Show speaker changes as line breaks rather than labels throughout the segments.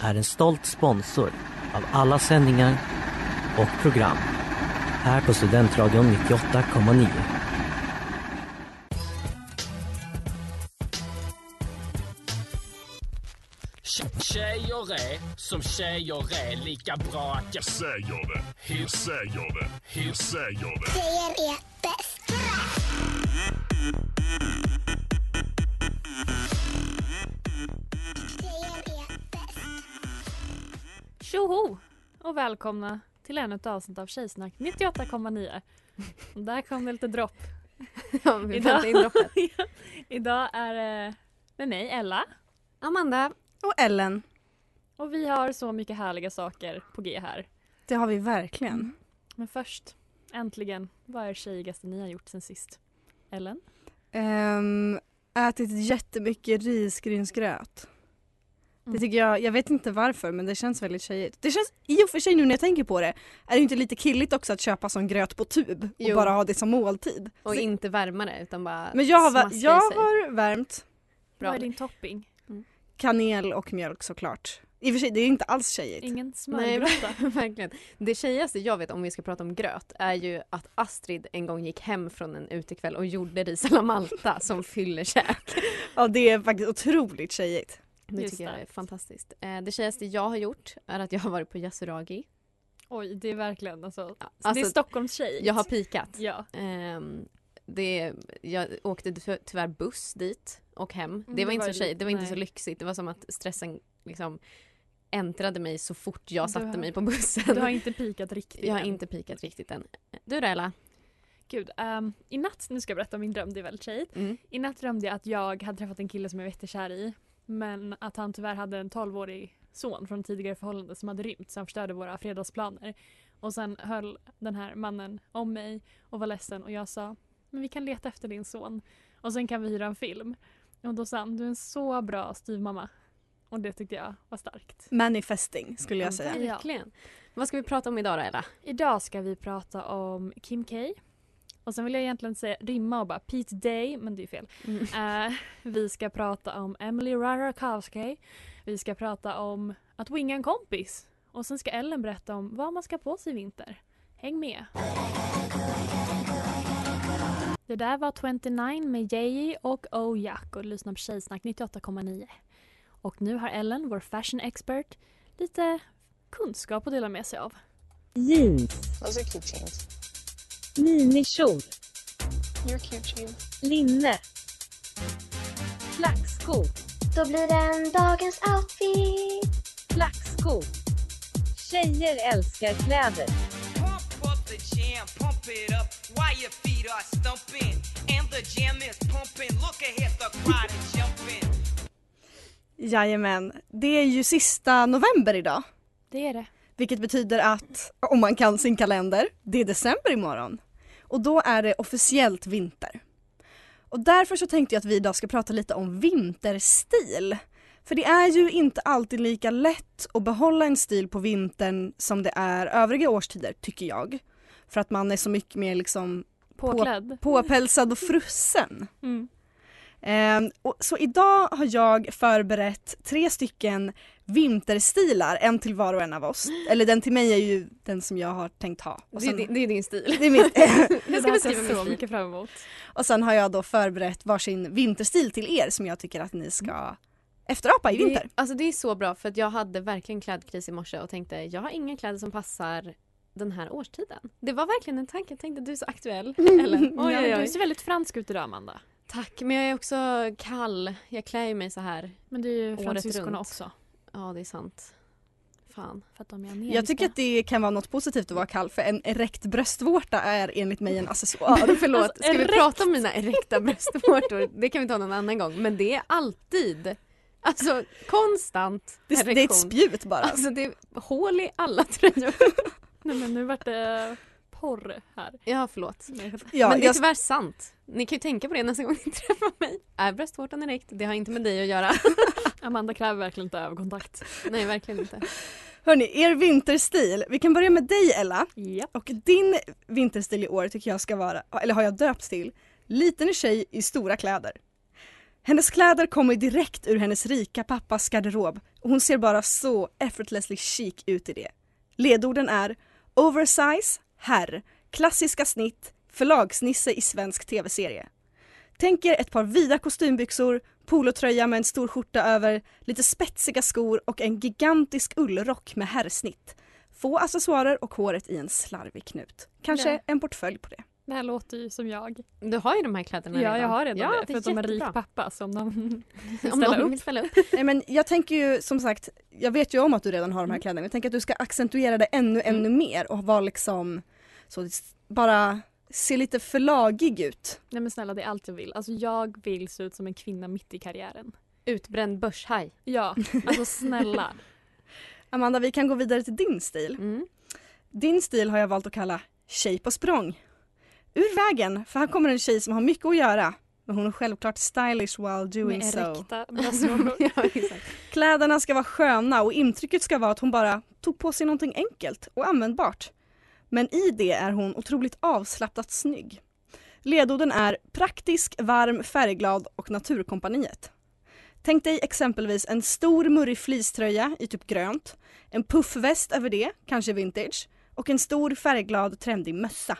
är en stolt sponsor av alla sändningar och program här på Studentradion 98,9.
Tjejer är som tjejer är lika bra att jag
säger det. Hur säger det? Hur säger det?
Tjejer är
Och välkomna till ännu ett avsnitt av Tjejsnack 98,9. Där kom det lite dropp.
Ja, vi väntar in droppet.
Idag är det med mig, Ella.
Amanda.
Och Ellen.
Och vi har så mycket härliga saker på G här.
Det har vi verkligen.
Men först, äntligen, vad är det tjejigaste ni har gjort sen sist? Ellen?
Um, ätit jättemycket risgrynsgröt.
Mm.
Det tycker jag, jag vet inte varför men det känns väldigt tjejigt. Det känns i och för sig nu när jag tänker på det, är det inte lite killigt också att köpa sån gröt på tub och
Jo.
bara ha det som måltid?
Och
Så-
inte värma det utan bara
men jag har, jag har värmt
Bra.
Vad är din topping?
kanel och mjölk såklart. I och för sig det är inte alls tjejigt.
Ingen
Nej,
smörgrotta?
verkligen. Det tjejigaste jag vet om vi ska prata om gröt är ju att Astrid en gång gick hem från en utekväll och gjorde ris alla Malta som fyllekäk.
Ja det är faktiskt otroligt tjejigt.
Det
Just
tycker jag
det.
är fantastiskt. Eh, Det tjejigaste jag har gjort är att jag har varit på Yasuragi.
Oj, det är verkligen alltså, så det är
alltså,
Stockholms tjej.
Jag har pikat.
Ja.
Det, jag åkte ty- tyvärr buss dit och hem. Det
det
var inte
var
så tjej, det var inte så
nej.
lyxigt. Det var som att stressen liksom äntrade mig så fort jag satte
har-
mig på bussen.
Du har inte pikat riktigt
jag har
än.
inte pikat riktigt än. Du då Ella?
Gud, ehm, i natt, nu ska jag berätta om min dröm, det är väldigt tjejigt.
Mm.
I natt drömde jag att jag hade träffat en kille som jag var jättekär i. Men att han tyvärr hade en 12-årig son från tidigare förhållande som hade rymt så han förstörde våra fredagsplaner. Och sen höll den här mannen om mig och var ledsen och jag sa men vi kan leta efter din son och sen kan vi hyra en film. Och då sa han du är en så bra styvmamma. Och det tyckte jag var starkt.
Manifesting skulle jag säga.
Ja.
Verkligen. Vad ska vi prata om idag då Ella?
Idag ska vi prata om Kim K. Och sen vill jag egentligen säga rimma och bara Pete Day, men det är fel. Eh, vi ska prata om Emily Ratajkowski. Vi ska prata om att winga en kompis. Och sen ska Ellen berätta om vad man ska på sig i vinter. Häng med! Det där var 29 med Jay och Oh Jack och du lyssnar på Tjejsnack 98,9. Och nu har Ellen, vår fashion expert, lite kunskap att dela med sig av.
Jeans,
Those are cute jeans.
Minikjol,
You're cute jeans.
linne, flackskor,
Då blir den dagens outfit.
flackskor. Tjejer älskar kläder.
Pump up the jam, pump it up while your feet are stumping. And the jam is pumping. Look ahead, the crowd is jumping.
Jajamän. Det är ju sista november idag.
Det är det.
Vilket betyder att, om man kan sin kalender, det är december imorgon. Och då är det officiellt vinter. Och därför så tänkte jag att vi idag ska prata lite om vinterstil. För det är ju inte alltid lika lätt att behålla en stil på vintern som det är övriga årstider, tycker jag. För att man är så mycket mer liksom
Påklädd.
påpälsad och frusen.
Mm.
Ehm, och, så idag har jag förberett tre stycken vinterstilar, en till var och en av oss. Eller den till mig är ju den som jag har tänkt ha. Och
Det är,
sen,
din, det är din stil.
det är.
Det
Jag ska beskriva min
så
stil.
mycket fram emot.
och sen har jag då förberett varsin vinterstil till er som jag tycker att ni ska efterapa i
Det,
vinter.
är- alltså det är så bra för att jag hade verkligen klädkris i morse och tänkte jag har inga kläder som passar den här årstiden. Det var verkligen en tanke. Jag tänkte du är så aktuell. Eller? Oj,
Ja,
oj,
Du
oj.
ser väldigt fransk ut idag Amanda.
Tack, men jag är också kall. Jag klär mig så här.
Men det är ju fransyskorna också.
Ja, det är sant. Fan.
För att de är.
Jag tycker att det kan vara något positivt att vara kall för en erekt bröstvårta är enligt mig en accessoar.
Förlåt,
Alltså,
ska vi prata om mina erekta bröstvårtor? Det kan vi ta någon annan gång. Men det är alltid, alltså konstant
Det, det är ett spjut bara.
Alltså det är hål i alla tröjor.
Nej men nu vart det porr här.
Ja, förlåt.
Ja,
men det är
jag-
tyvärr sant. Ni kan ju tänka på det nästa gång ni träffar mig. Är bröstvårtan erekt? Det har inte med dig att göra.
Amanda kräver verkligen inte ögonkontakt.
Nej, verkligen inte.
Hörni, er vinterstil. Vi kan börja med dig Ella.
Japp.
Och din vinterstil i år tycker jag ska vara, eller har jag döpt till, liten tjej i stora kläder. Hennes kläder kommer direkt ur hennes rika pappas garderob och hon ser bara så effortlessly chic ut i det. Ledorden är oversize, herr, klassiska snitt, förlagsnisse i svensk tv-serie. Tänk er ett par vida kostymbyxor, polotröja med en stor skjorta över, lite spetsiga skor och en gigantisk ullrock med herrsnitt. Få accessoarer och håret i en slarvig knut. Kanske
Ja.
en portfölj på det.
Det här låter ju som jag.
Du har ju de här kläderna
Ja,
redan.
jag har redan
ja,
det. För att de är rik pappa som de vill
Om
ställa
någon
upp.
vill ställa upp.
Nej, men jag tänker ju som sagt, jag vet ju om att du redan har de här kläderna. Jag tänker att du ska accentuera det ännu, ännu mer och vara liksom så bara se lite förlagig ut.
Nej men snälla det är allt jag vill. Alltså jag vill se ut som en kvinna mitt i karriären.
Utbränd börshaj.
Ja, alltså snälla.
Amanda, vi kan gå vidare till din stil.
Mm.
Din stil har jag valt att kalla tjej på språng. Ur vägen, för här kommer en tjej som har mycket att göra. Men hon är självklart stylish while doing
Med
so.
ja, exakt.
Kläderna ska vara sköna och intrycket ska vara att hon bara tog på sig någonting enkelt och användbart. Men i det är hon otroligt avslappnat snygg. Ledorden är praktisk, varm, färgglad och Naturkompaniet. Tänk dig exempelvis en stor murrig fleecetröja i typ grönt, en puffväst över det, kanske vintage, och en stor färgglad trendig mössa.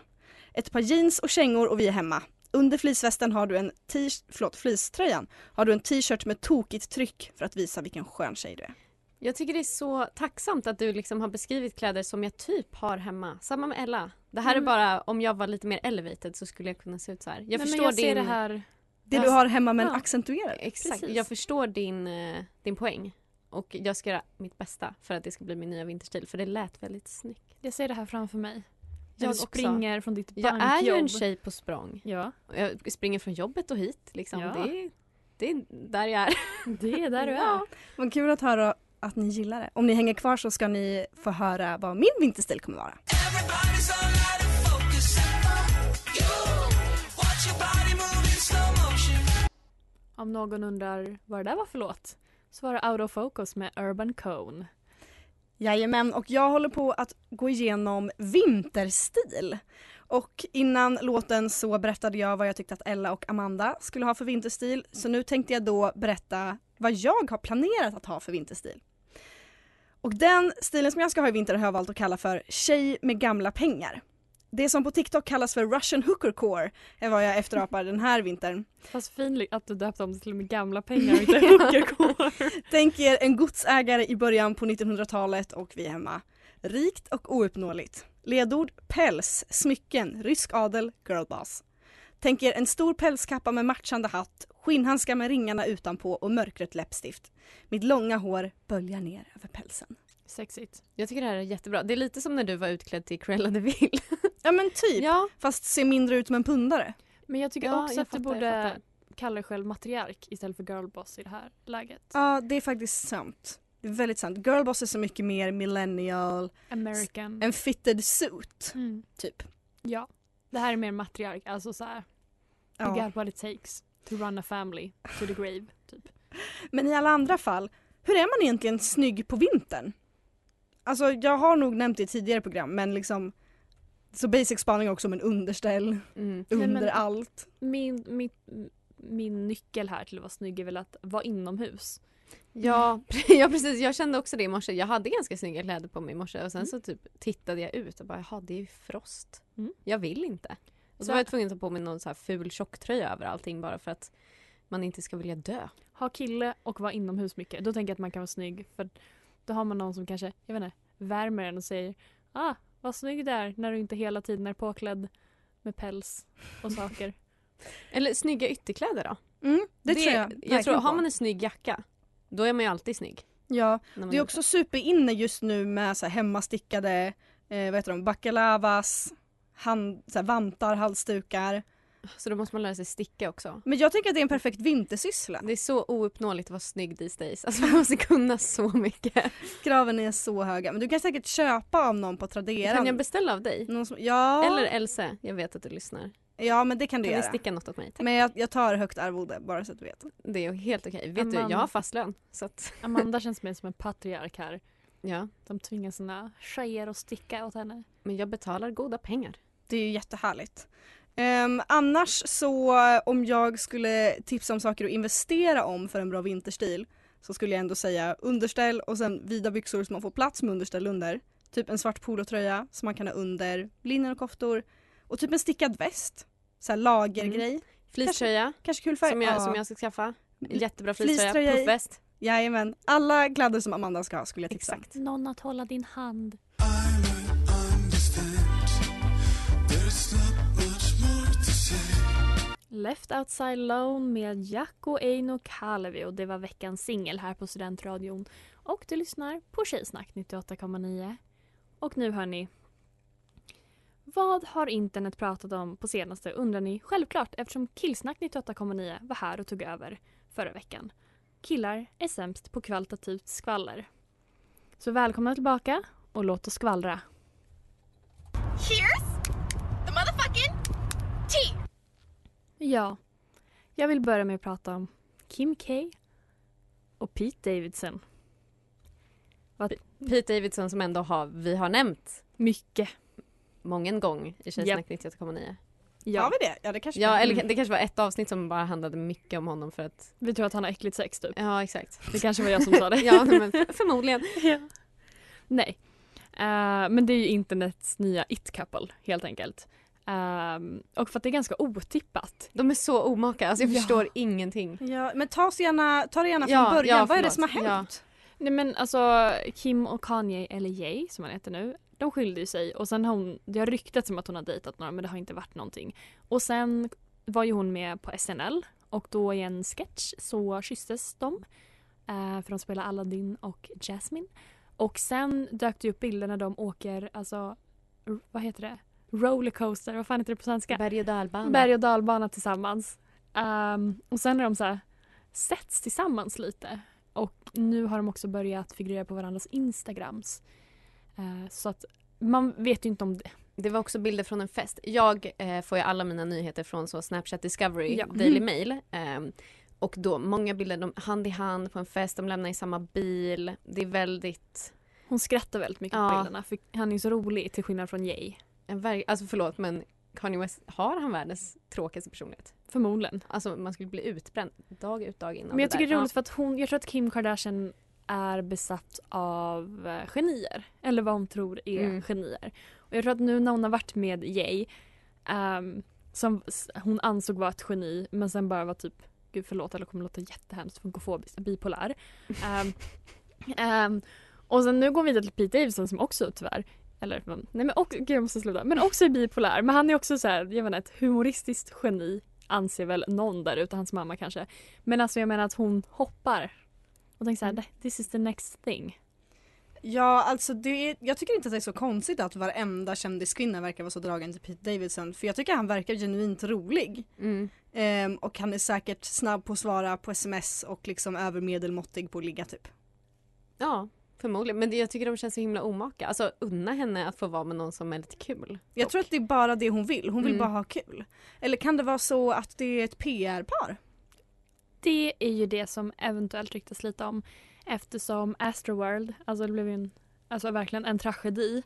Ett par jeans och kängor och vi är hemma. Under fleecevästen har du en t- förlåt, fleecetröjan har du en t-shirt med tokigt tryck för att visa vilken skön tjej du är.
Jag tycker det är så tacksamt att du liksom har beskrivit kläder som jag typ har hemma. Samma med Ella. Det här är
Mm.
bara, om jag var lite mer elevated så skulle jag kunna se ut så här. Jag
Nej, men
förstår
jag
din...
det här.
Det du har hemma men
Ja.
accentuerar.
Exakt,
Precis.
jag förstår din, eh, din poäng. Och jag ska göra mitt bästa för att det ska bli min nya vinterstil. För det lät väldigt snyggt.
Jag ser det här framför mig.
Jag
Jag springer från ditt
Jag
bankjobb.
är ju en tjej på språng.
Ja,
Jag springer från jobbet och hit. Liksom.
Ja.
Det, är, det är där jag är.
det är där du är.
Ja.
Vad kul att höra att ni gillar det. Om ni hänger kvar så ska ni få höra vad min vinterstil kommer vara.
Om någon undrar vad det där var för låt så var det Out of Focus med Urban Cone.
Jajamän, och jag håller på att gå igenom vinterstil. Och innan låten så berättade jag vad jag tyckte att Ella och Amanda skulle ha för vinterstil. Så nu tänkte jag då berätta vad jag har planerat att ha för vinterstil. Och den stilen som jag ska ha i vinter har jag valt att kalla för tjej med gamla pengar. Det som på TikTok kallas för Russian hooker core är vad jag efterapar den här vintern.
Fast fin att du döpte om det till med gamla pengar och inte hookerkår.
Tänk er en godsägare i början på 1900-talet och vi är hemma. Rikt och ouppnåeligt. Ledord päls, smycken, rysk adel, girlboss. Tänk er en stor pälskappa med matchande hatt, skinnhandskar med ringarna utanpå och mörkrött läppstift. Mitt långa hår böljar ner över pälsen.
Sexigt.
Jag tycker det här är jättebra. Det är lite som när du var utklädd till Cruella de Vil.
Ja men typ,
ja,
fast ser mindre ut som en pundare.
Men jag tycker
Ja,
också
jag
att du
fattar,
borde kalla dig själv matriark istället för girlboss i det här läget.
Ja, det är faktiskt sant. Det är väldigt sant. Girlboss är så mycket mer millennial,
American.
en fitted suit,
Mm.
typ.
Ja. Det här är mer matriark, alltså så här. You
Ja.
got what it takes to run a family to the grave. Typ.
Men i alla andra fall, hur är man egentligen snygg på vintern? Alltså jag har nog nämnt det i tidigare program men liksom så basic spaning också om en underställ
mm.
Under
men-
allt.
Min, min, min nyckel här till att vara snygg är väl att vara inomhus.
Ja, ja precis, jag kände också det i morse. Jag hade ganska snygga kläder på mig i morse och sen så typ tittade jag ut och bara jaha det är ju frost.
Mm.
Jag vill inte. Och så,
Så-
var jag tvungen att ta på mig någon så här ful tjocktröja över allting bara för att man inte ska vilja dö.
Ha kille och vara inomhus mycket. Då tänker jag att man kan vara snygg. För då har man någon som kanske, jag vet inte, värmer en och säger ah, Var snygg där när du inte hela tiden är påklädd med päls och saker.
Eller snygga ytterkläder då?
Mm, det, tror jag
Jag tror, har man en snygg jacka, då är man ju alltid snygg.
Ja, det är också superinne just nu med så här hemmastickade, eh, vad heter de, bakalavas, hand, så här vantar, halsdukar.
Så då måste man lära sig sticka också.
Men jag tycker att det är en perfekt vintersyssla.
Det är så ouppnåeligt att vara snygg these days. Alltså man måste kunna så mycket.
Kraven är så höga. Men du kan säkert köpa av någon på Tradera.
Kan jag beställa av dig?
Någon som, ja,
Eller Else, jag vet att du lyssnar.
Ja, men det kan du
Kan ni
göra.
sticka något åt mig? Tack.
Men jag, jag tar högt arvode bara så att du vet.
Det är helt okej. Vet du,
Amanda.
jag har fast lön. Så att,
Amanda känns mer som en patriark här.
ja.
De tvingar sina tjejer att sticka åt henne.
Men jag betalar goda pengar.
Det är ju jättehärligt. Ehm, annars så om jag skulle tipsa om saker att investera om för en bra vinterstil så skulle jag ändå säga underställ och sen vida byxor så man får plats med underställ under. Typ en svart polotröja som man kan ha under, linne och koftor och typ en stickad väst. Så här lagergrej.
Fleecetröja
Kanske kul färg.
som, jag,
Ja.
som jag ska skaffa. En jättebra
Fleecetröja
Puffväst.
Jajamän. Alla kläder som Amanda ska ha skulle jag tipsa.
Exakt.
Någon att hålla din hand. Left Outside Alone med Jacko Eino Kalevi och det var veckans singel här på Studentradion. Och du lyssnar på Tjejsnack 98,9. Och nu hör ni. Vad har internet pratat om på senaste undrar ni självklart eftersom Killsnack 98,9 var här och tog över förra veckan. Killar är sämst på kvalitativt skvaller. Så välkomna tillbaka och låt oss skvallra.
Here's the motherfucking tea.
Ja, jag vill börja med att prata om Kim K och Pete Davidson.
Pete Davidson som ändå har, vi har nämnt
Mycket.
Många gång i Tjejsnack 98,9.
Ja,
Har vi det? Ja det kanske
Ja, eller det kanske var ett avsnitt som bara handlade mycket om honom för att...
vi tror att han har äckligt sex typ.
Ja, exakt.
Det kanske var jag som sa det.
Ja, men förmodligen.
Ja. Nej. Eh, men det är ju internets nya it-couple helt enkelt. Ehm, och för att det är ganska otippat.
De är så omaka, alltså jag
Ja.
förstår ingenting.
Ja, men ta, oss gärna, ta det gärna från
Ja,
början.
ja,
Vad är det som har hänt?
Nej men alltså Kim och Kanye, eller Jay som han heter nu, de skilde ju sig och sen har hon, det har ryktats om att hon har dejtat några men det har inte varit någonting. Och sen var ju hon med på SNL och då i en sketch så kysstes de. Eh, för de spelar Aladdin och Jasmine. Och sen dök det upp bilder när de åker, alltså, vad heter det? Rollercoaster, vad fan heter det på svenska?
Berg och dalbana.
Berg och dalbana tillsammans. Ehm, och sen har de så här setts tillsammans lite. Och nu har de också börjat figurera på varandras Instagrams. Eh, så att man vet ju inte om det.
Det var också bilder från en fest. Jag eh, får ju alla mina nyheter från så Snapchat Discovery,
Ja.
Daily Mail. ehm, och då många bilder, de hand i hand på en fest, de lämnar i samma bil. Det är väldigt,
Hon skrattar väldigt mycket
Ja.
på bilderna för han är så rolig till skillnad från Jay.
alltså förlåt men Kanye West, har han världens tråkigaste personlighet?
Förmodligen.
Alltså man skulle bli utbränd dag ut dag in
Men jag tycker det är roligt för att hon, jag tror att Kim Kardashian är besatt av eh, genier. Eller vad hon tror är
Mm.
genier. Och jag tror att nu när hon har varit med Jay ehm, som hon ansåg var ett geni men sen bara var typ Gud förlåt eller kommer låta jättehemskt funkofobisk, bipolär. Ehm, ehm, och sen nu går vi vidare till Pete Davidson som också tyvärr eller nej men också, gud jag måste sluta. Men också är bipolär. Men han är också så här, jag vet inte, ett humoristiskt geni anser väl någon där ute, hans mamma kanske. Men alltså jag menar att hon hoppar och tänker såhär, this is the next thing.
Ja, alltså det är, jag tycker inte att det är så konstigt att varenda kändiskvinna verkar vara så dragen till Pete Davidson för jag tycker han verkar genuint rolig.
Mm.
Ehm, och han är säkert snabb på att svara på sms och liksom övermedelmåttig på att ligga typ.
Ja, förmodligen. Men jag tycker de känns så himla omaka. Alltså unna henne att få vara med någon som är lite kul.
Jag
dock.
tror att det är bara det hon vill, hon vill
Mm.
bara ha kul. Eller kan det vara så att det är ett PR-par?
Det är ju det som eventuellt ryktas lite om eftersom Astroworld, alltså det blev ju en, alltså verkligen en tragedi.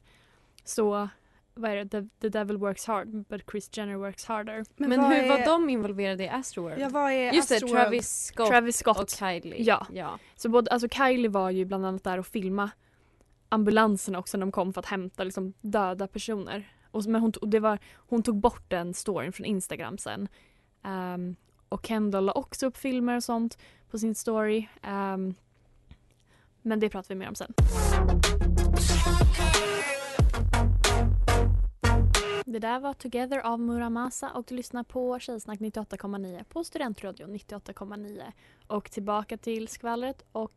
Så vad är det, the, the devil works hard but Chris Jenner works harder.
Men,
vad
hur
är-
var de involverade i Astroworld?
Ja, vad är
Just det,
Astroworld?
Travis Scott,
Travis Scott.
och Kylie.
Ja.
ja.
Så både, alltså Kylie var ju bland annat där och filma ambulanserna också när de kom för att hämta liksom, döda personer. Och, men hon, och det var, hon tog bort den storyn från Instagram sen. Ehm, och Kendall la också upp filmer och sånt på sin story. Ehm, men det pratar vi mer om sen. Det där var Together av Muramasa och du lyssnar på Tjejsnack 98,9 på Studentradion 98,9. Och tillbaka till skvallret och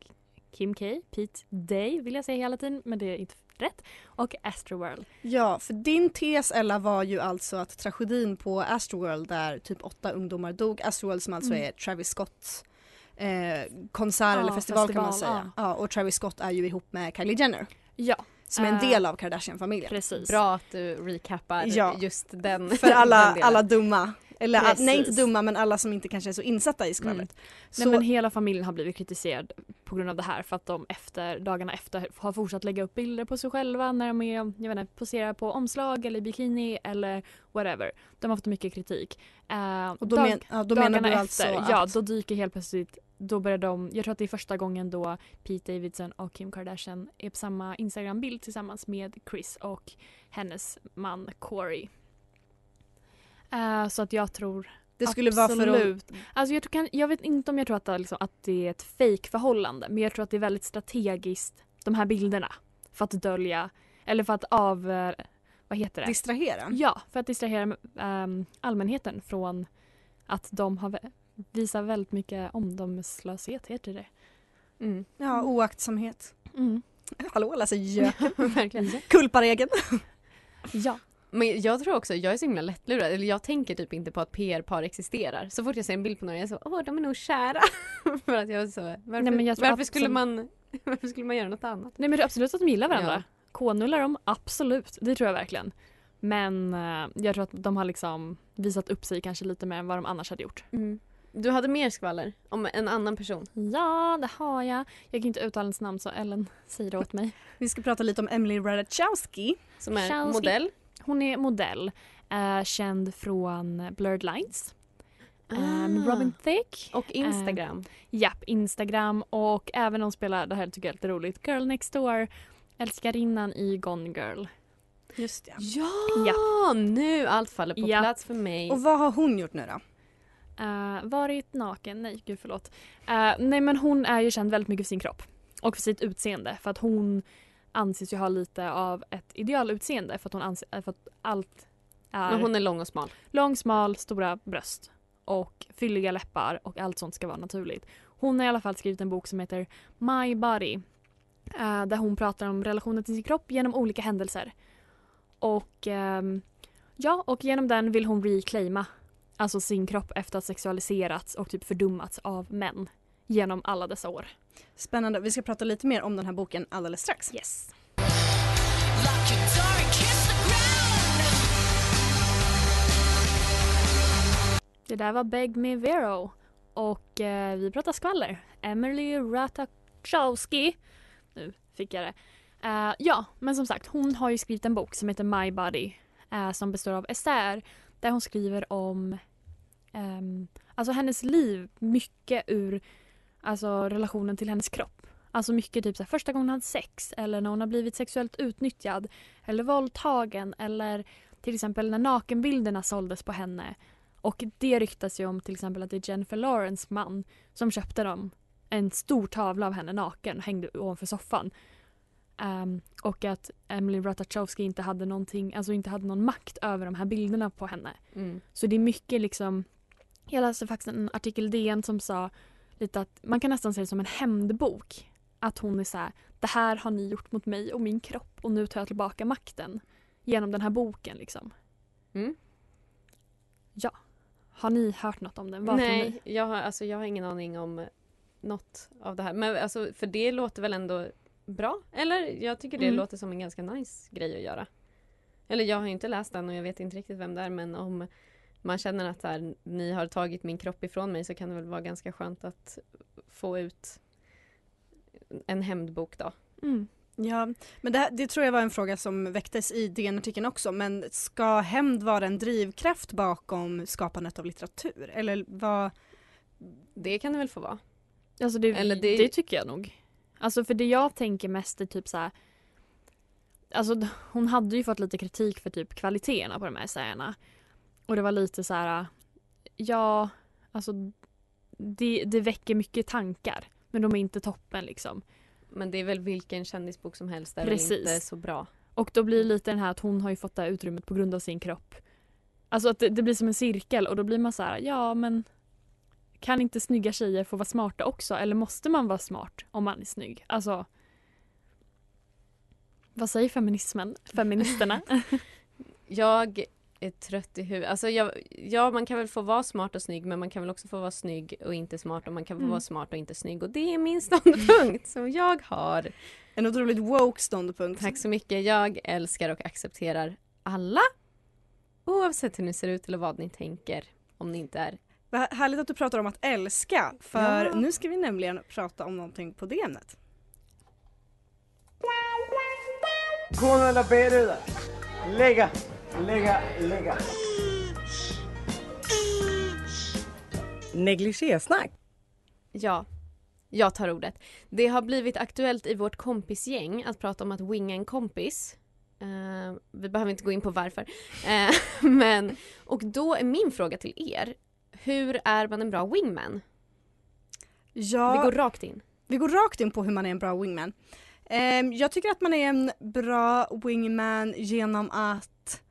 Kim K, Pete Day vill jag säga hela tiden men det är inte rätt. Och Astroworld.
Ja, för din tes Ella var ju alltså att tragedin på Astroworld där typ åtta ungdomar dog. Astroworld som alltså
Mm.
är Travis Scotts eh, konsert
Ja,
eller festival, kan man
festival,
säga. Ja. och Travis Scott är ju ihop med Kylie Jenner
Ja.
Som är en
Eh,
del av Kardashian-familjen.
Precis.
Bra att du recappar
Ja.
just den
För alla,
den
alla dumma. Eller all, nej inte
Precis.
dumma men alla som inte kanske är så insatta i skvallret. Så,
Nej, men hela familjen har blivit kritiserad på grund av det här för att de efter, dagarna efter har fortsatt lägga upp bilder på sig själva när de är, jag vet inte, poserar på omslag eller bikini eller whatever. De har fått mycket kritik. Eh,
och då,
dag-
men, ja, då menar
dagarna
du
efter,
alltså
ja
att
då dyker helt plötsligt, då börjar de, jag tror att det är första gången då Pete Davidson och Kim Kardashian är på samma Instagram-bild tillsammans med Chris och hennes man Corey. Eh, så att jag tror
det skulle vara för att
Absolut. Alltså jag, tror, kan, jag vet inte om jag tror att det, är liksom, att det är ett fejkförhållande men jag tror att det är väldigt strategiskt de här bilderna för att dölja eller för att av... Vad heter det?
distrahera.
Ja, för att distrahera ehm, allmänheten från att de har visar väldigt mycket omdömeslöshet, heter det.
Mm.
Ja, oaktsamhet.
Mm.
Hallå, läser göken.
Verkligen.
Kulparegeln.
Ja.
Men jag tror också, jag är så himla lättlurad, eller jag tänker typ inte på att PR-par existerar. Så fort jag ser en bild på någon jag är så åh de är nog kära. För att jag är så, varför,
Nej, men jag
varför, skulle man, varför skulle man göra något annat?
Nej men det är absolut att de gillar varandra.
Ja.
Konullar de, absolut. Det tror jag verkligen. Men eh, jag tror att de har liksom visat upp sig kanske lite mer än vad de annars hade gjort.
Du hade mer skvaller om en annan person.
Ja, det har jag. Jag kan inte uttala hennes namn så Ellen säger det åt mig.
Vi ska prata lite om Emily Ratajkowski.
Som är
Chelsea.
modell.
Hon är modell, eh, känd från Blurred Lines. eh,
Ah.
Robin Thicke.
Och Instagram.
Japp, Instagram och även hon spelar, det här tycker jag är lite roligt, Girl Next Door. Älskarinnan i Gone Girl.
Just det.
Ja, nu allt faller på
Ja.
plats för mig.
Och vad har hon gjort nu då?
Eh, varit naken, nej gud förlåt. Eh, nej men hon är ju känd väldigt mycket för sin kropp. Och för sitt utseende. För att hon anses ju ha lite av ett idealutseende. För att hon anser för att allt är
Men hon är lång och smal.
lång, smal, stora bröst. Och fylliga läppar och allt sånt ska vara naturligt. Hon har i alla fall skrivit en bok som heter My Body. eh, där hon pratar om relationen till sin kropp genom olika händelser. Och ehm, ja, och genom den vill hon reclaima alltså sin kropp efter att ha sexualiserats och typ fördummats av män genom alla dessa år.
Spännande. Vi ska prata lite mer om den här boken alldeles strax.
Yes. Det där var Beg Me Vero och eh, vi pratar skvaller. Emily Ratajkowski. Nu fick jag det. Eh, ja, men som sagt, hon har ju skrivit en bok som heter My Body eh, som består av essäer där hon skriver om ehm, alltså hennes liv, mycket ur alltså, relationen till hennes kropp. Alltså mycket typ så här, första gången hon hade sex eller när hon har blivit sexuellt utnyttjad eller våldtagen eller till exempel när nakenbilderna såldes på henne. Och det ryktas ju om till exempel att det är Jennifer Lawrence man som köpte dem. En stor tavla av henne naken hängde ovanför soffan. Ehm, och att Emily Ratajkowski inte hade någonting, alltså inte hade någon makt över de här bilderna på henne.
Mm.
Så det är mycket liksom, jag läste faktiskt en artikel i DN som sa lite att man kan nästan säga det som en hämndbok. Att hon är så här, det här har ni gjort mot mig och min kropp och nu tar jag tillbaka makten. Genom den här boken liksom.
Mm.
Ja. Har ni hört något om den? Vad
Nej, jag har, alltså, jag har ingen aning om något av det här. Men alltså, för det låter väl ändå bra? Eller? Jag tycker det
Mm.
låter som en ganska nice grej att göra. Eller jag har ju inte läst den och jag vet inte riktigt vem det är men om man känner att så här, ni har tagit min kropp ifrån mig så kan det väl vara ganska skönt att få ut en hämndbok då.
Mm.
Ja, men det, här, det tror jag var en fråga som väcktes i DN-artikeln också. Men ska hämnd vara en drivkraft bakom skapandet av litteratur? Eller vad?
Det kan det väl få vara.
Alltså det,
Eller
det...
det-
tycker jag nog. Alltså för det jag tänker mest är typ så här. Alltså hon hade ju fått lite kritik för typ kvaliteterna på de här essäerna. Och det var lite så här. Ja, alltså det, det väcker mycket tankar. Men de är inte toppen liksom.
Men det är väl vilken kändisbok som helst är
Precis.
inte så bra.
Och då blir lite den här att hon har ju fått det här utrymmet på grund av sin kropp. Alltså att det, det blir som en cirkel och då blir man så här, ja men kan inte snygga tjejer få vara smarta också? Eller måste man vara smart om man är snygg? Alltså vad säger feminismen? Feministerna?
Jag är trött i huvudet. Alltså jag, ja, man kan väl få vara smart och snygg men man kan väl också få vara snygg och inte smart och man kan få
Mm.
vara smart och inte snygg och det är min ståndpunkt som jag har.
En otroligt woke ståndpunkt.
Tack så mycket. Jag älskar och accepterar alla oavsett hur ni ser ut eller vad ni tänker om ni inte är.
Vad härligt att du pratar om att älska för
Ja.
nu ska vi nämligen prata om någonting på det ämnet.
Kona eller B-ruda. Lägga, lägga, lägga.
Negligésnack.
Ja, jag tar ordet. Det har blivit aktuellt i vårt kompisgäng att prata om att winga en kompis. Eh, vi behöver inte gå in på varför. Eh, men, och då är min fråga till er. Hur är man en bra wingman?
Ja,
Vi går rakt in.
vi går rakt in på hur man är en bra wingman. Ehm, jag tycker att man är en bra wingman genom att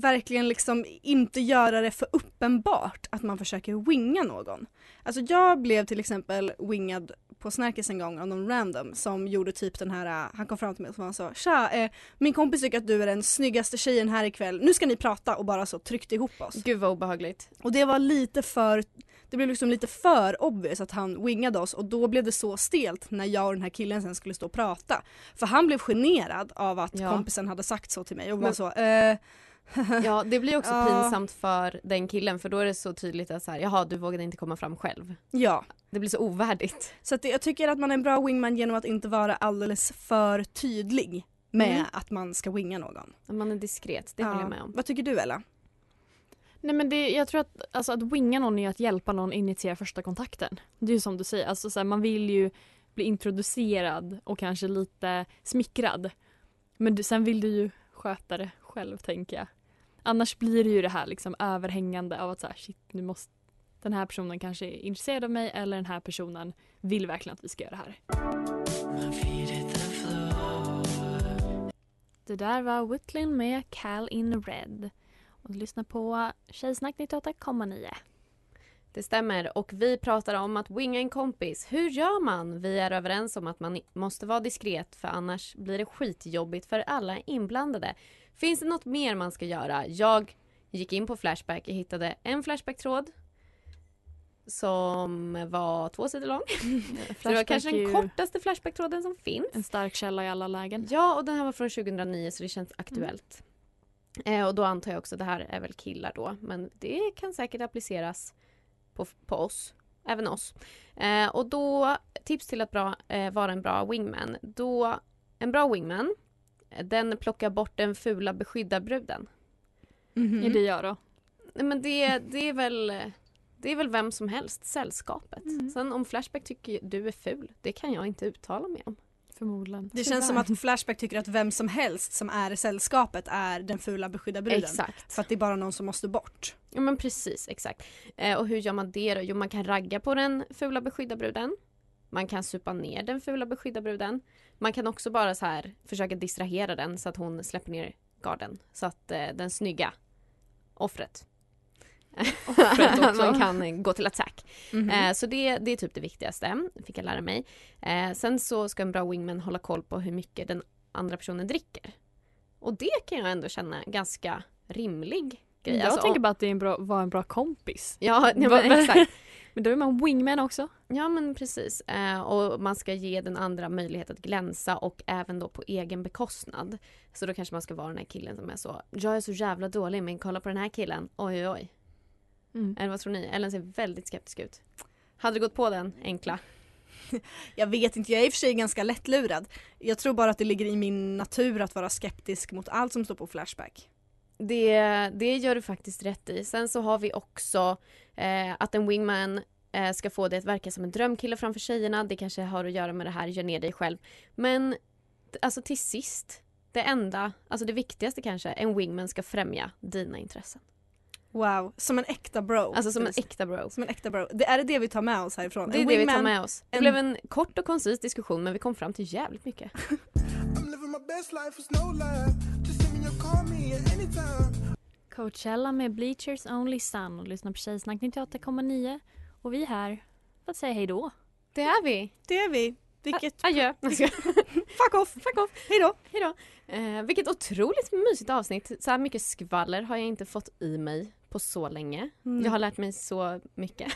verkligen liksom inte göra det för uppenbart att man försöker winga någon. Alltså jag blev till exempel wingad på Snärkes en gång av någon random som gjorde typ den här, äh, han kom fram till mig och han sa Tja, eh, min kompis tycker att du är den snyggaste tjejen här ikväll, nu ska ni prata och bara så tryckte ihop oss.
Gud vad obehagligt.
Och det var lite för, det blev liksom lite för obvious att han wingade oss och då blev det så stelt när jag och den här killen sen skulle stå och prata. För han blev generad av att
Ja.
kompisen hade sagt så till mig och var så eh,
Ja, det blir också
Ja.
pinsamt för den killen för då är det så tydligt att så här, jaha, du vågade inte komma fram själv.
Ja.
Det blir så ovärdigt.
Så att det, jag tycker att man är en bra wingman genom att inte vara alldeles för tydlig med
Mm.
att man ska winga någon.
Att man är diskret, det
Ja.
håller jag med om.
Vad tycker du Ella?
Nej men det, jag tror att, alltså, att winga någon är att hjälpa någon initiera första kontakten. Det är ju som du säger, alltså, så här, man vill ju bli introducerad och kanske lite smickrad. Men du, sen vill du ju sköta det själv tänker jag. Annars blir det ju det här liksom överhängande av att så här, shit nu måste den här personen kanske är intresserad av mig eller den här personen vill verkligen att vi ska göra det här. Det där var Whitlin med Cal in Red. Och du lyssnar på Tjejsnack 98,9.
Det stämmer och vi pratar om att winga en kompis. Hur gör man? Vi är överens om att man måste vara diskret för annars blir det skitjobbigt för alla inblandade. Finns det något mer man ska göra? Jag gick in på Flashback, jag hittade en Flashback-tråd som var två sidor lång. Så det var kanske den kortaste Flashback-tråden som finns.
En stark källa i alla lägen.
Ja, och den här var från 2009 så det känns aktuellt. Eh, och då antar jag också, det här är väl killar då, men det kan säkert appliceras på, på oss. Även oss. Eh, och då, tips till att bra, eh, vara en bra wingman. Då, en bra wingman, den plockar bort den fula beskyddarbruden.
Är det jag då?
Nej men det, det är väl det är väl vem som helst, sällskapet.
Mm.
Sen om Flashback tycker du är ful, det kan jag inte uttala mig om.
Förmodligen.
Det känns som att Flashback tycker att vem som helst som är i sällskapet är den fula beskydda bruden.
Exakt.
För att det är bara någon som måste bort.
Ja men precis, exakt. Eh, och hur gör man det då? Jo man kan ragga på den fula beskyddarbruden. Man kan supa ner den fula beskyddarbruden. Man kan också bara så här försöka distrahera den så att hon släpper ner garden. Så att eh, den snygga offret.
Offret
man kan gå till attack.
Mhm.
Eh, så det, det är typ det viktigaste, fick jag lära mig. Eh, sen så ska en bra wingman hålla koll på hur mycket den andra personen dricker. Och det kan jag ändå känna ganska rimlig grej.
Jag
Alltså,
tänker bara att det är en bra, vara en bra kompis.
Ja,
Va-
men exakt.
Men då är man wingman också.
Ja men precis. Eh, och man ska ge den andra möjlighet att glänsa och även då på egen bekostnad. Så då kanske man ska vara den här killen som är så Jag är så jävla dålig men kolla på den här killen. Oj oj oj.
Mm.
Eller vad tror ni? Ellen ser väldigt skeptisk ut. Hade du gått på den enkla?
Jag vet inte, jag är i och för sig ganska lättlurad. Jag tror bara att det ligger i min natur att vara skeptisk mot allt som står på Flashback.
Det, det gör du faktiskt rätt i. Sen så har vi också eh, att en wingman eh, ska få dig att verka som en drömkille framför tjejerna. Det kanske har att göra med det här, gör ner dig själv. Men alltså till sist, det enda, alltså det viktigaste kanske, en wingman ska främja dina intressen.
Wow, som en äkta bro.
Alltså som en äkta bro.
Som en äkta bro. Det är det det vi tar med oss härifrån.
Det är
En
det vi tar med oss. Det
en-
blev en kort och koncis diskussion men vi kom fram till jävligt mycket.
Coachella med Bleachers Only Sun och lyssnar på Tjejsnack 98,9. Och vi är här för att säga hej då.
Det är vi.
Det är vi. Vilket...
Adjö.
Fuck off.
Fuck off.
Hej då.
Hej då. Eh, vilket otroligt mysigt avsnitt. Så här mycket skvaller har jag inte fått i mig på så länge.
Mm.
Jag har lärt mig så mycket.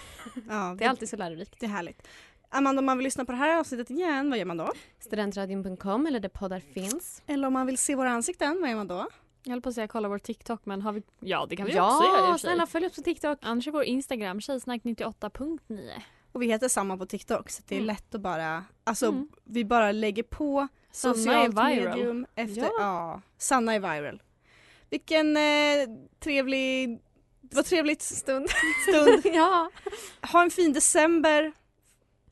Ja,
Det är alltid så lärorikt.
Det är härligt. Amanda, om man vill lyssna på det här avsnittet igen, vad gör man då?
Studentradion.com eller där poddar finns.
Eller om man vill se våra ansikten, vad gör man då?
Jag höll på att säga kolla vår TikTok men har vi... Ja det kan vi
Ja,
också göra sig.
snälla följ oss på TikTok.
Annars är vår Instagram tjejsnack98.9.
Och vi heter samma på TikTok så det är
Mm.
lätt att bara, alltså
Mm.
vi bara lägger på
Sanna är
socialt
viral.
medium efter,
Ja.
ja. Sanna är viral. Vilken eh, trevlig, det var trevligt
Stund.
stund.
ja.
Ha en fin december.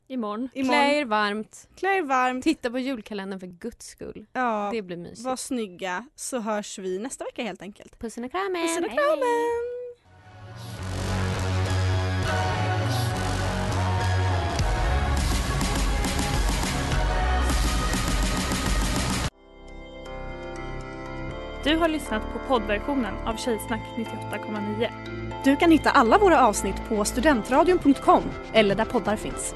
Imorgon.
Klä
Imorgon.
er varmt.
Klä er varmt.
Titta på julkalendern för guds skull.
Ja,
Det blir mysigt.
var snygga så hörs vi nästa vecka helt enkelt.
Pussen och kramen.
Pussen och
Hej.
kramen!
Du har lyssnat på poddversionen av Tjejsnack 98,9.
Du kan hitta alla våra avsnitt på studentradion.com eller där poddar finns.